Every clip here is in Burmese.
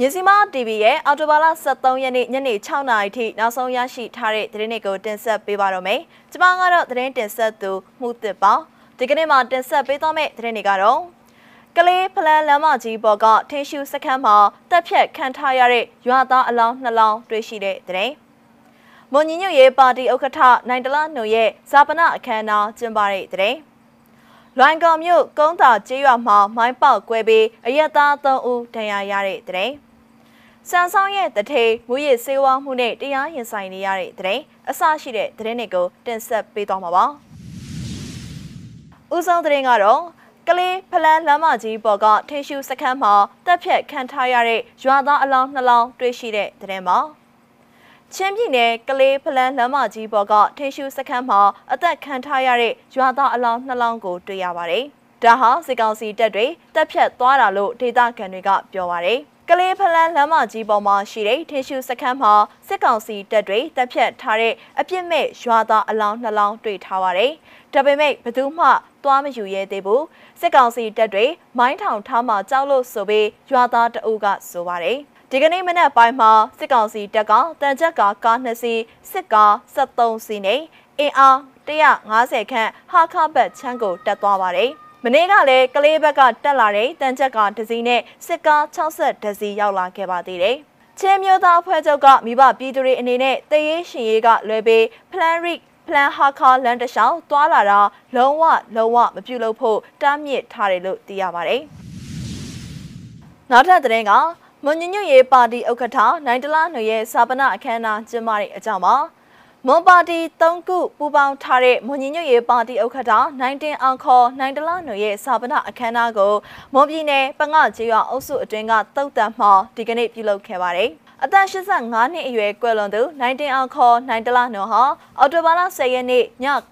မြစီမ TV ရဲ့အော်တိုဘာလ23ရက်နေ့ညနေ6နာရီထိနောက်ဆုံးရရှိထားတဲ့သတင်းတွေကိုတင်ဆက်ပေးပါတော့မယ်။ကျွန်မကတော့သတင်းတင်ဆက်သူမှုသစ်ပါ။ဒီကနေ့မှာတင်ဆက်ပေးသွားမယ့်သတင်းတွေကတော့ကလေးဖလန်လမ်းမကြီးပေါ်ကထင်းရှူစခန်းမှာတက်ဖြတ်ခံထားရတဲ့ရွာသားအလောင်းနှလောင်းတွေ့ရှိတဲ့သတင်း။မွန်ညညွတ်ရေးပါတီဥက္ကဋ္ဌနိုင်တလနှုံရဲ့ဇာပနာအခမ်းအနားကျင်းပတဲ့သတင်း။လွိုင်ကော်မြို့ကုန်းသာကျေးရွာမှာမိုင်းပေါက်ကွဲပြီးအရက်သား3ဦးဒဏ်ရာရတဲ့တဲ့။ စံဆောင်ရဲ့တထေမူရစ်စေဝါမှုနဲ့တရားရင်ဆိုင်နေရတဲ့တဲ့အစရှိတဲ့တဲ့တွေကိုတင်ဆက်ပေးသွားမှာပါ။ဦးဆုံးတဲ့ကတော့ကလေးဖလန်းလမ်းမကြီးပေါ်ကထင်းရှူစခန်းမှာတက်ဖြတ်ခံထားရတဲ့ရွာသားအလောင်းနှလောင်းတွေ့ရှိတဲ့တဲ့မှာ။ချင်းပြည်နယ်ကလေးဖလန်းလမ်းမကြီးပေါ်ကထင်းရှူစခန်းမှာအသက်ခံထားရတဲ့ရွာသားအလောင်းနှလောင်းကိုတွေ့ရပါတယ်။ဒါဟာစစ်ကောင်စီတပ်တွေတပ်ဖြတ်သွားတာလို့ဒေသခံတွေကပြောပါတယ်။ ကလေးဖလန်းလမ်းမကြီးပေါ်မှာရှိတဲ့ထင်းရှူစခန်းမှာစစ်ကောင်စီတပ်တွေတပ်ဖြတ်ထားတဲ့အပြစ်မဲ့ရွာသားအလောင်းနှလောင်းတွေ့ထားပါတယ်။ဒါပေမဲ့ဘယ်သူမှသွားမယူရဲသေးဘူး။စစ်ကောင်စီတပ်တွေမိုင်းထောင်ထားမှကြောက်လို့ဆိုပြီးရွာသားတအုပ်ကဆိုပါတယ်။ဒီကနေ့မနက်ပိုင်းမှာစစ်ကောင်စီတပ်ကတန်ချက်ကားကား2စီးစစ်ကား73စီးနဲ့အင်အား150ခန့်ဟာခဘတ်ချမ်းကိုတက်သွားပါတယ်။ မနေ့ကလည်းကလေးဘက်ကတက်လာတဲ့တန်ချက်ကားတစ်စီးနဲ့စစ်ကား60စီးရောက်လာခဲ့ပါသေးတယ်။ချင်းမျိုးသားအဖွဲ့ချုပ်ကမိဘပြည်သူတွေအနေနဲ့တရေရှင်ရေးကလွယ်ပြီး Plan Rick ပလန်ဟာခါလန်တရှောင်းသွားလာတာလုံးဝလုံးဝမပြုတ်လို့ဖို့တားမြစ်ထားတယ်လို့သိရပါတယ်။နောက်ထပ်သတင်းကမွန်ညညွရေးပါတီဥက္ကဋ္ဌနိုင်တလားနွေရဲ့စာပနာအခမ်းအနားကျင်းပတဲ့အကြောင်းပါ မွန်ပါတီ၃ခုပူးပေါင်းထားတဲ့မွန်ညညွရေးပါတီဥက္ကဋ္ဌနိုင်တင်အောင်ခေါ်နိုင်တလားနွေရဲ့စာပနာအခမ်းအနားကိုမွန်ပြည်နယ်ပငှကျေးရွာအုပ်စုအတွင်းကတုတ်တံမှဒီကနေ့ပြုလုပ်ခဲ့ပါတယ်။အသက်85နှစ်အရွယ်ကွယ်လွန်သူ19အောင်ခေါ်နိုင်တလနော်ဟာအော်တိုဘာလ10ရက်နေ့ည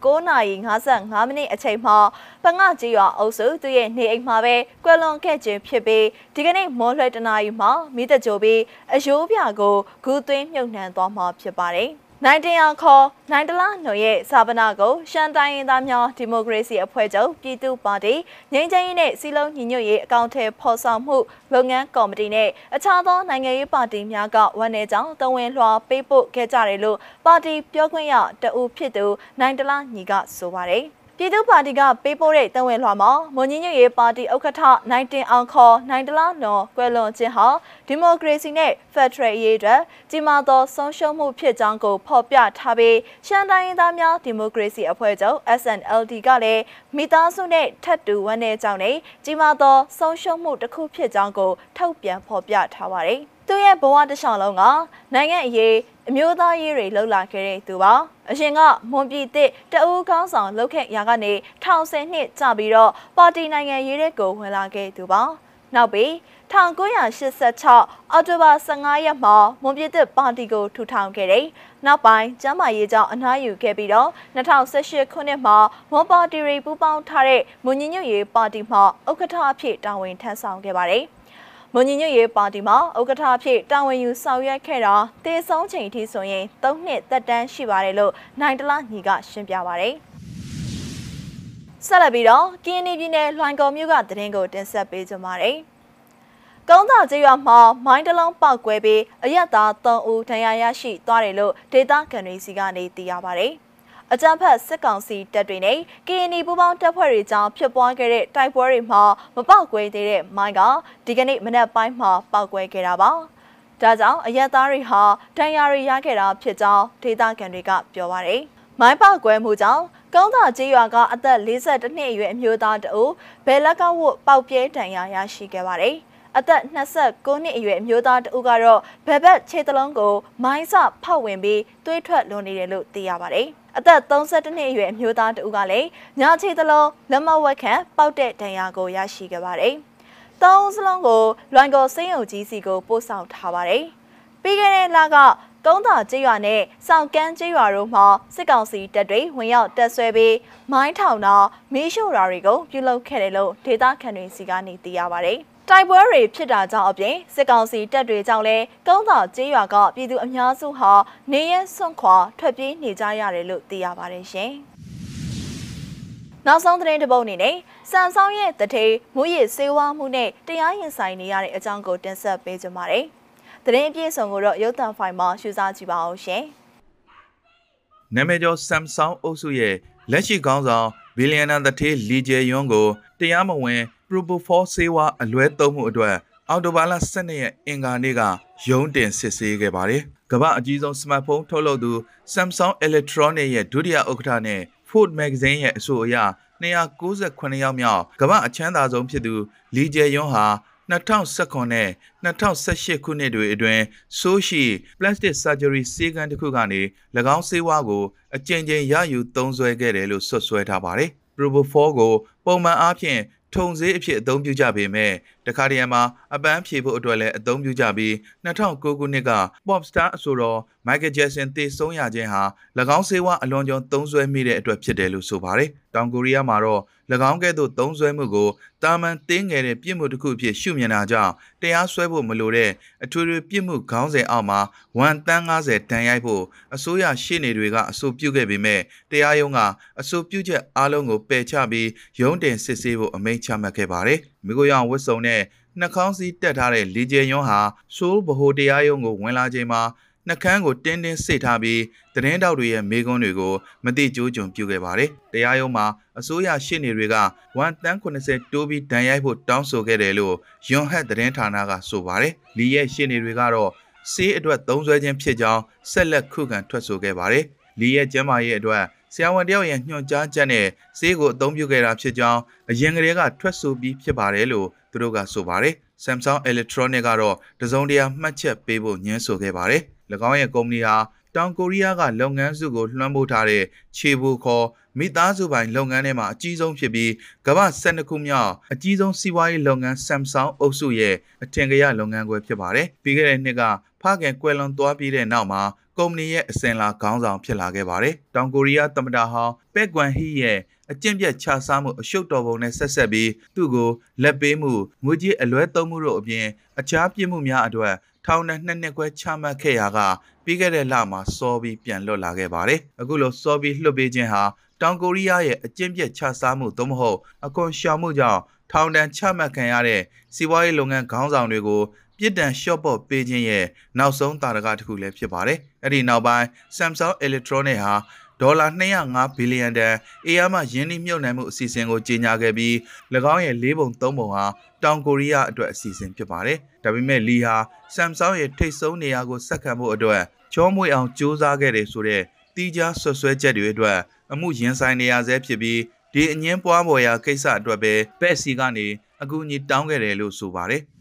9:55မိနစ်အချိန်မှာပငှကြီးရွာအုပ်စုသူရဲ့နေအိမ်မှာပဲကွယ်လွန်ခဲ့ခြင်းဖြစ်ပြီးဒီကနေ့မော်လွှဲတနာရီမှာမိသက်ကြိုပြီးအယိုးပြကိုဂူးသွင်းမြုပ်နှံသွားမှာဖြစ်ပါတယ်။ နိုင်တင်အောင်ခေါ်နိုင်တလားနှုံရဲ့စာပနာကိုရှမ်းတိုင်းရင်းသားများဒီမိုကရေစီအဖွဲ့ချုပ်ပြည်သူ့ပါတီငြိမ်းချမ်းရေးနဲ့စီလုံးညီညွတ်ရေးအကောင့်ထဲဖော်ဆောင်မှုလုပ်ငန်းကော်မတီနဲ့အခြားသောနိုင်ငံရေးပါတီများကဝန်내ကြောင်းတဝန်လွှာပေးပို့ခဲ့ကြတယ်လို့ပါတီပြောခွင့်ရတအူဖြစ်သူနိုင်တလားညီကဆိုပါတယ်။ ပြည်သူ့ပါတီကပေးပို့တဲ့တန်ဝင်လွှာမှာမွန်ညညရေးပါတီဥက္ကဋ္ဌနိုင်တင်အောင်ခေါ်နိုင်တလားနော်ကွယ်လွန်ခြင်းဟာဒီမိုကရေစီနဲ့ဖက်ဒရယ်ရေးအတွက်ကြီးမားသောဆုံးရှုံးမှုဖြစ်ကြောင်းကိုဖော်ပြထားပြီးရှမ်းတိုင်းရင်းသားများဒီမိုကရေစီအဖွဲ့ချုပ် SNLD ကလည်းမိသားစုနဲ့ထပ်တူဝန်းနေကြောင်းနဲ့ကြီးမားသောဆုံးရှုံးမှုတစ်ခုဖြစ်ကြောင်းကိုထုတ်ပြန်ဖော်ပြထားပါတယ်။ သူရဲ့ဘဝတစ်လျှောက်လုံးကနိုင်ငံအရေးအမျိုးသားရေးတွေလှုပ်လာခဲ့တဲ့သူပါအရှင်ကမွန်ပြည်သစ်တအူးကောင်းဆောင်လှုပ်ခဲ့ရာကနေထောင်ဆယ်နှစ်ကြာပြီးတော့ပါတီနိုင်ငံရေးတွေကိုဝင်လာခဲ့သူပါနောက်ပြီး1986အောက်တိုဘာ15ရက်မှာမွန်ပြည်သစ်ပါတီကိုထူထောင်ခဲ့တယ်။နောက်ပိုင်းကျမ်းမာရေးကြောင့်အနားယူခဲ့ပြီးတော့2018ခုနှစ်မှာမွန်ပါတီရီပူးပေါင်းထားတဲ့မွန်ညညွတ်ရေးပါတီမှဥက္ကဋ္ဌအဖြစ်တာဝန်ထမ်းဆောင်ခဲ့ပါတယ်။ မွန်ညီညွတ်ရေးပါတီမှာဥက္ကဋ္ဌအဖြစ်တာဝန်ယူဆောင်ရွက်ခဲ့တာတေဆုံးချိန်ထိဆိုရင်၃နှစ်သက်တမ်းရှိပါတယ်လို့နိုင်တလားညီကရှင်းပြပါတယ်။ဆက်လက်ပြီးတော့ကင်းနီပြည်နယ်လွိုင်ကော်မြို့ကသတင်းကိုတင်ဆက်ပေးကြပါမယ်။ကုန်းသာကျေးရွာမှာမိုင်းတလုံးပောက်ကွဲပြီးအရက်သား၃ဦးဒဏ်ရာရရှိသွားတယ်လို့ဒေသခံတွေစီကနေသိရပါတယ်။ အကြမ်းဖက်စစ်ကောင်စီတပ်တွေနဲ့ KNY ပူးပေါင်းတပ်ဖွဲ့တွေကြောင့်ဖြစ်ပွားခဲ့တဲ့တိုက်ပွဲတွေမှာမပောက်ကွဲသေးတဲ့မိုင်းကဒီကနေ့မနက်ပိုင်းမှာပောက်ကွဲခဲ့တာပါ။ဒါကြောင့်အရက်သားတွေဟာဒဏ်ရာတွေရခဲ့တာဖြစ်ကြောင်းဒေသခံတွေကပြောပါတယ်။မိုင်းပောက်ကွဲမှုကြောင့်ကုန်းသာကျေးရွာကအသက်42နှစ်အရွယ်အမျိုးသားတအုပ်ဘယ်လက်ကဝတ်ပေါက်ပြဲဒဏ်ရာရရှိခဲ့ပါတယ်။အသက်29နှစ်အရွယ်အမျိုးသားတဦးကတော့ဘယ်ဘက်ခြေတလုံးကိုမိုင်းစဖောက်ဝင်ပြီးသွေးထွက်လွန်နေတယ်လို့သိရပါတယ်။ အသက်32နှစ်အရွယ်အမျိုးသားတဦးကလည်းညချေသလုံးလက်မဝက်ခံပောက်တဲ့ဒဏ်ရာကိုရရှိခဲ့ပါတယ်။သုံးစလုံးကိုလွိုင်ကော်စိမ်းအုပ်ကြီးစီကိုပို့ဆောင်ထားပါတယ်။ပြီးခဲ့တဲ့လကကုန်းသာကျေးရွာနဲ့စောင်ကန်းကျေးရွာတို့မှာစစ်ကောင်စီတပ်တွေဝင်ရောက်တပ်ဆွဲပြီးမိုင်းထောင်တာမီးရှို့တာတွေကိုပြုလုပ်ခဲ့တယ်လို့ဒေသခံတွေစီကနေသိရပါတယ်။ တိုက်ပွဲတွေဖြစ်တာကြောင့်အပြင်စစ်ကောင်စီတပ်တွေကြောင့်လည်းကုန်းသာကျေးရွာကပြည်သူအများစုဟာနေရဲစွန့်ခွာထွက်ပြေးနေကြရတယ်လို့သိရပါတယ်ရှင်။နောက်ဆုံးသတင်းတစ်ပုဒ်အနေနဲ့စံဆောင်ရဲ့တထေးမူရစ်စေဝါမှုနဲ့တရားရင်ဆိုင်နေရတဲ့အကြောင်းကိုတင်ဆက်ပေးကြပါမယ်။သတင်းအပြည့်အစုံကိုတော့ရုပ်သံဖိုင်မှာရှုစားကြည့်ပါအောင်ရှင်။နာမည်ကျော် Samsung အုပ်စုရဲ့လက်ရှိခေါင်းဆောင်ဘီလီယံနာတထေးလီဂျယ်ယွန်းကိုတရားမဝင် Propofol ဆေးဝါးအလွဲသုံးမှုအတွက်အော်တိုဘာလ12ရက်အင်္ဂါနေ့ကရုံးတင်စစ်ဆေးခဲ့ပါတယ်။ကမ္ဘာအကြီးဆုံးစမတ်ဖုန်းထုတ်လုပ်သူ Samsung Electronics ရဲ့ဒုတိယဥက္ကဋ္ဌနဲ့ Food Magazine ရဲ့အဆိုအရ298ယောက်မြောက်ကမ္ဘာအချမ်းသာဆုံးဖြစ်သူလီဂျယ်ယွန်းဟာ2019နဲ့2018ခုနှစ်တွေအတွင်းဆိုးရှိ plastic surgery ဆေးကန်းတစ်ခုကနေ၎င်းဆေးဝါးကိုအကြိမ်ကြိမ်ရယူသုံးစွဲခဲ့တယ်လို့ဆွဆွဲထားပါတယ်။ Propofol ကိုပုံမှန်အားဖြင့် ထုံဈေးအဖြစ်အသုံးပြုကြပေမဲ့တခါတရံမှာအပန်းဖြေဖို့အတွက်လည်းအသုံးပြုကြပြီး2009ခုနှစ်က Pop Star အဆိုတော် Michael Jackson တည်ဆုံးရခြင်းဟာ၎င်းဆေးဝါးအလွန်ကျွံသုံးစွဲမိတဲ့အတွက်ဖြစ်တယ်လို့ဆိုပါတယ်။တောင်ကိုရီးယားမှာတော့၎င်းကဲ့သို့သုံးစွဲမှုကိုတာမန်တင်းငယ်တဲ့ပြစ်မှုတစ်ခုအဖြစ်ရှုမြင်တာကြောင့်တရားစွဲဖို့မလိုတဲ့အထွေထွေပြစ်မှုခေါင်းစဉ်အောက်မှာဝန်တန်း90တန်ရိုက်ဖို့အစိုးရရှေ့နေတွေကအဆိုပြုခဲ့ပေမဲ့တရားရုံးကအဆိုပြုချက်အလုံးကိုပယ်ချပြီးရုံးတင်စစ်ဆေးဖို့အမိန့်ချမှတ်ခဲ့ပါတယ်။မိကိုရောင်ဝတ်စုံနဲ့နှာခေါင်းစည်းတက်ထားတဲ့လီဂျေယွန်းဟာဆိုးဗဟိုတရားရုံးကိုဝင်လာချိန်မှာနှကန်းကိုတင်းတင်းစိတ်ထားပြီးသတင်းတောက်တွေရဲ့မေးခွန်းတွေကိုမတိကျိုးကြုံပြုခဲ့ပါတယ်။တရားရုံးမှာအစိုးရရှေ့နေတွေကဝန်တန်း80တိုးပြီးဒဏ်ရိုက်ဖို့တောင်းဆိုခဲ့တယ်လို့ယွန်ဟက်သတင်းဌာနကဆိုပါတယ်။လီရဲ့ရှေ့နေတွေကတော့စေးအတွက်သုံးစွဲခြင်းဖြစ်ကြောင်းဆက်လက်ခုခံထွက်ဆိုခဲ့ပါတယ်။လီရဲ့ကျမ်းမာရေးအတွက် ဆရာဝန်တယောက်ရဲ့ညွှန်ကြားချက်နဲ့ဈေးကိုအသုံးပြုခဲ့တာဖြစ်ကြောင်းအရင်ကတည်းကထွက်ဆိုပြီးဖြစ်ပါတယ်လို့သူတို့ကဆိုပါတယ်။ Samsung Electronics ကတော့တစုံတရာမှတ်ချက်ပေးဖို့ညွှန်းဆိုခဲ့ပါတယ်။၎င်းရဲ့ကုမ္ပဏီဟာတောင်ကိုရီးယားကလုပ်ငန်းစုကိုလွှမ်းမိုးထားတဲ့ခြေဘူခေါ်မိသားစုပိုင်လုပ်ငန်းထဲမှာအကြီးဆုံးဖြစ်ပြီးကမ္ဘာ12ခုမြောက်အကြီးဆုံးစီးပွားရေးလုပ်ငန်း Samsung အုပ်စုရဲ့အထင်ကရလုပ်ငန်းခွဲဖြစ်ပါတယ်။ပြီးခဲ့တဲ့နှစ်ကဖခင်ကွယ်လွန်သွားပြီးတဲ့နောက်မှာ ကုမ္ပဏီရဲ့အစဉ်လာခေါင်းဆောင်ဖြစ်လာခဲ့ပါတယ်။တောင်ကိုရီးယားသမ္မတဟောင်းပက်ကွမ်ဟီရဲ့အကျင့်ပြတ်ခြစားမှုအရှုပ်တော်ပုံနဲ့ဆက်ဆက်ပြီးသူ့ကိုလက်ပေးမှုငွေကြေးအလွဲသုံးမှုတို့အပြင်အခြားပြစ်မှုများအတွက်ထောင်ဒဏ်နှစ်နှစ်ခွဲချမှတ်ခဲ့ရာကပြီးခဲ့တဲ့လမှာစောပြီးပြန်လွတ်လာခဲ့ပါတယ်။အခုလိုစောပြီးလွှတ်ပေးခြင်းဟာတောင်ကိုရီးယားရဲ့အကျင့်ပြတ်ခြစားမှုသို့မဟုတ်အခွန်ရှောင်မှုကြောင့်ထောင်ဒဏ်ချမှတ်ခံရတဲ့စီးပွားရေးလုပ်ငန်းခေါင်းဆောင်တွေကို ပြစ်ဒဏ်လျှော့ပေါ့ပေးခြင်းရဲ့နောက်ဆုံးတာရကတစ်ခုလည်းဖြစ်ပါတယ်။အဲ့ဒီနောက်ပိုင်း Samsung Electronics ဟာဒေါ်လာ205ဘီလီယံတန်အေယားမှယင်းနှိမ့်မြုပ်နှံမှုအစီအစဉ်ကိုကြေညာခဲ့ပြီး၎င်းရဲ့၄ပုံ၃ပုံဟာတောင်ကိုရီးယားအတွက်အစီအစဉ်ဖြစ်ပါတယ်။ဒါပေမဲ့လီဟာ Samsung ရဲ့ထိတ်ဆုံးနေရာကိုဆက်ခံဖို့အတွက်ချောမွေအောင်စူးစမ်းခဲ့တယ်ဆိုတဲ့တီးခြားဆွဆွဲချက်တွေအတွက်အမှုရင်ဆိုင်နေရဆဲဖြစ်ပြီးဒီအငင်းပွားပေါ်ရာကိစ္စအတွက်ပဲဘက်စီကနေအကူအညီတောင်းခဲ့တယ်လို့ဆိုပါတယ်။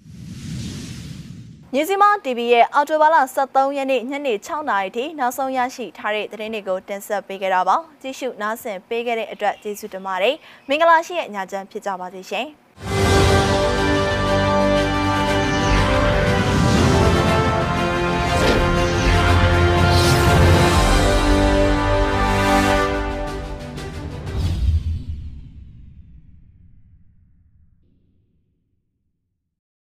မြစီမ TV ရဲ့အော်တိုဘာလ23ရက်နေ့ညနေ6နာရီထိနောက်ဆုံးရရှိထားတဲ့သတင်းတွေကိုတင်ဆက်ပေးခဲ့တာပါကြည့်ရှုနားဆင်ပေးခဲ့တဲ့အတွက်ကျေးဇူးတင်ပါတယ်မင်္ဂလာရှိတဲ့ညချမ်းဖြစ်ကြပါစေရှင်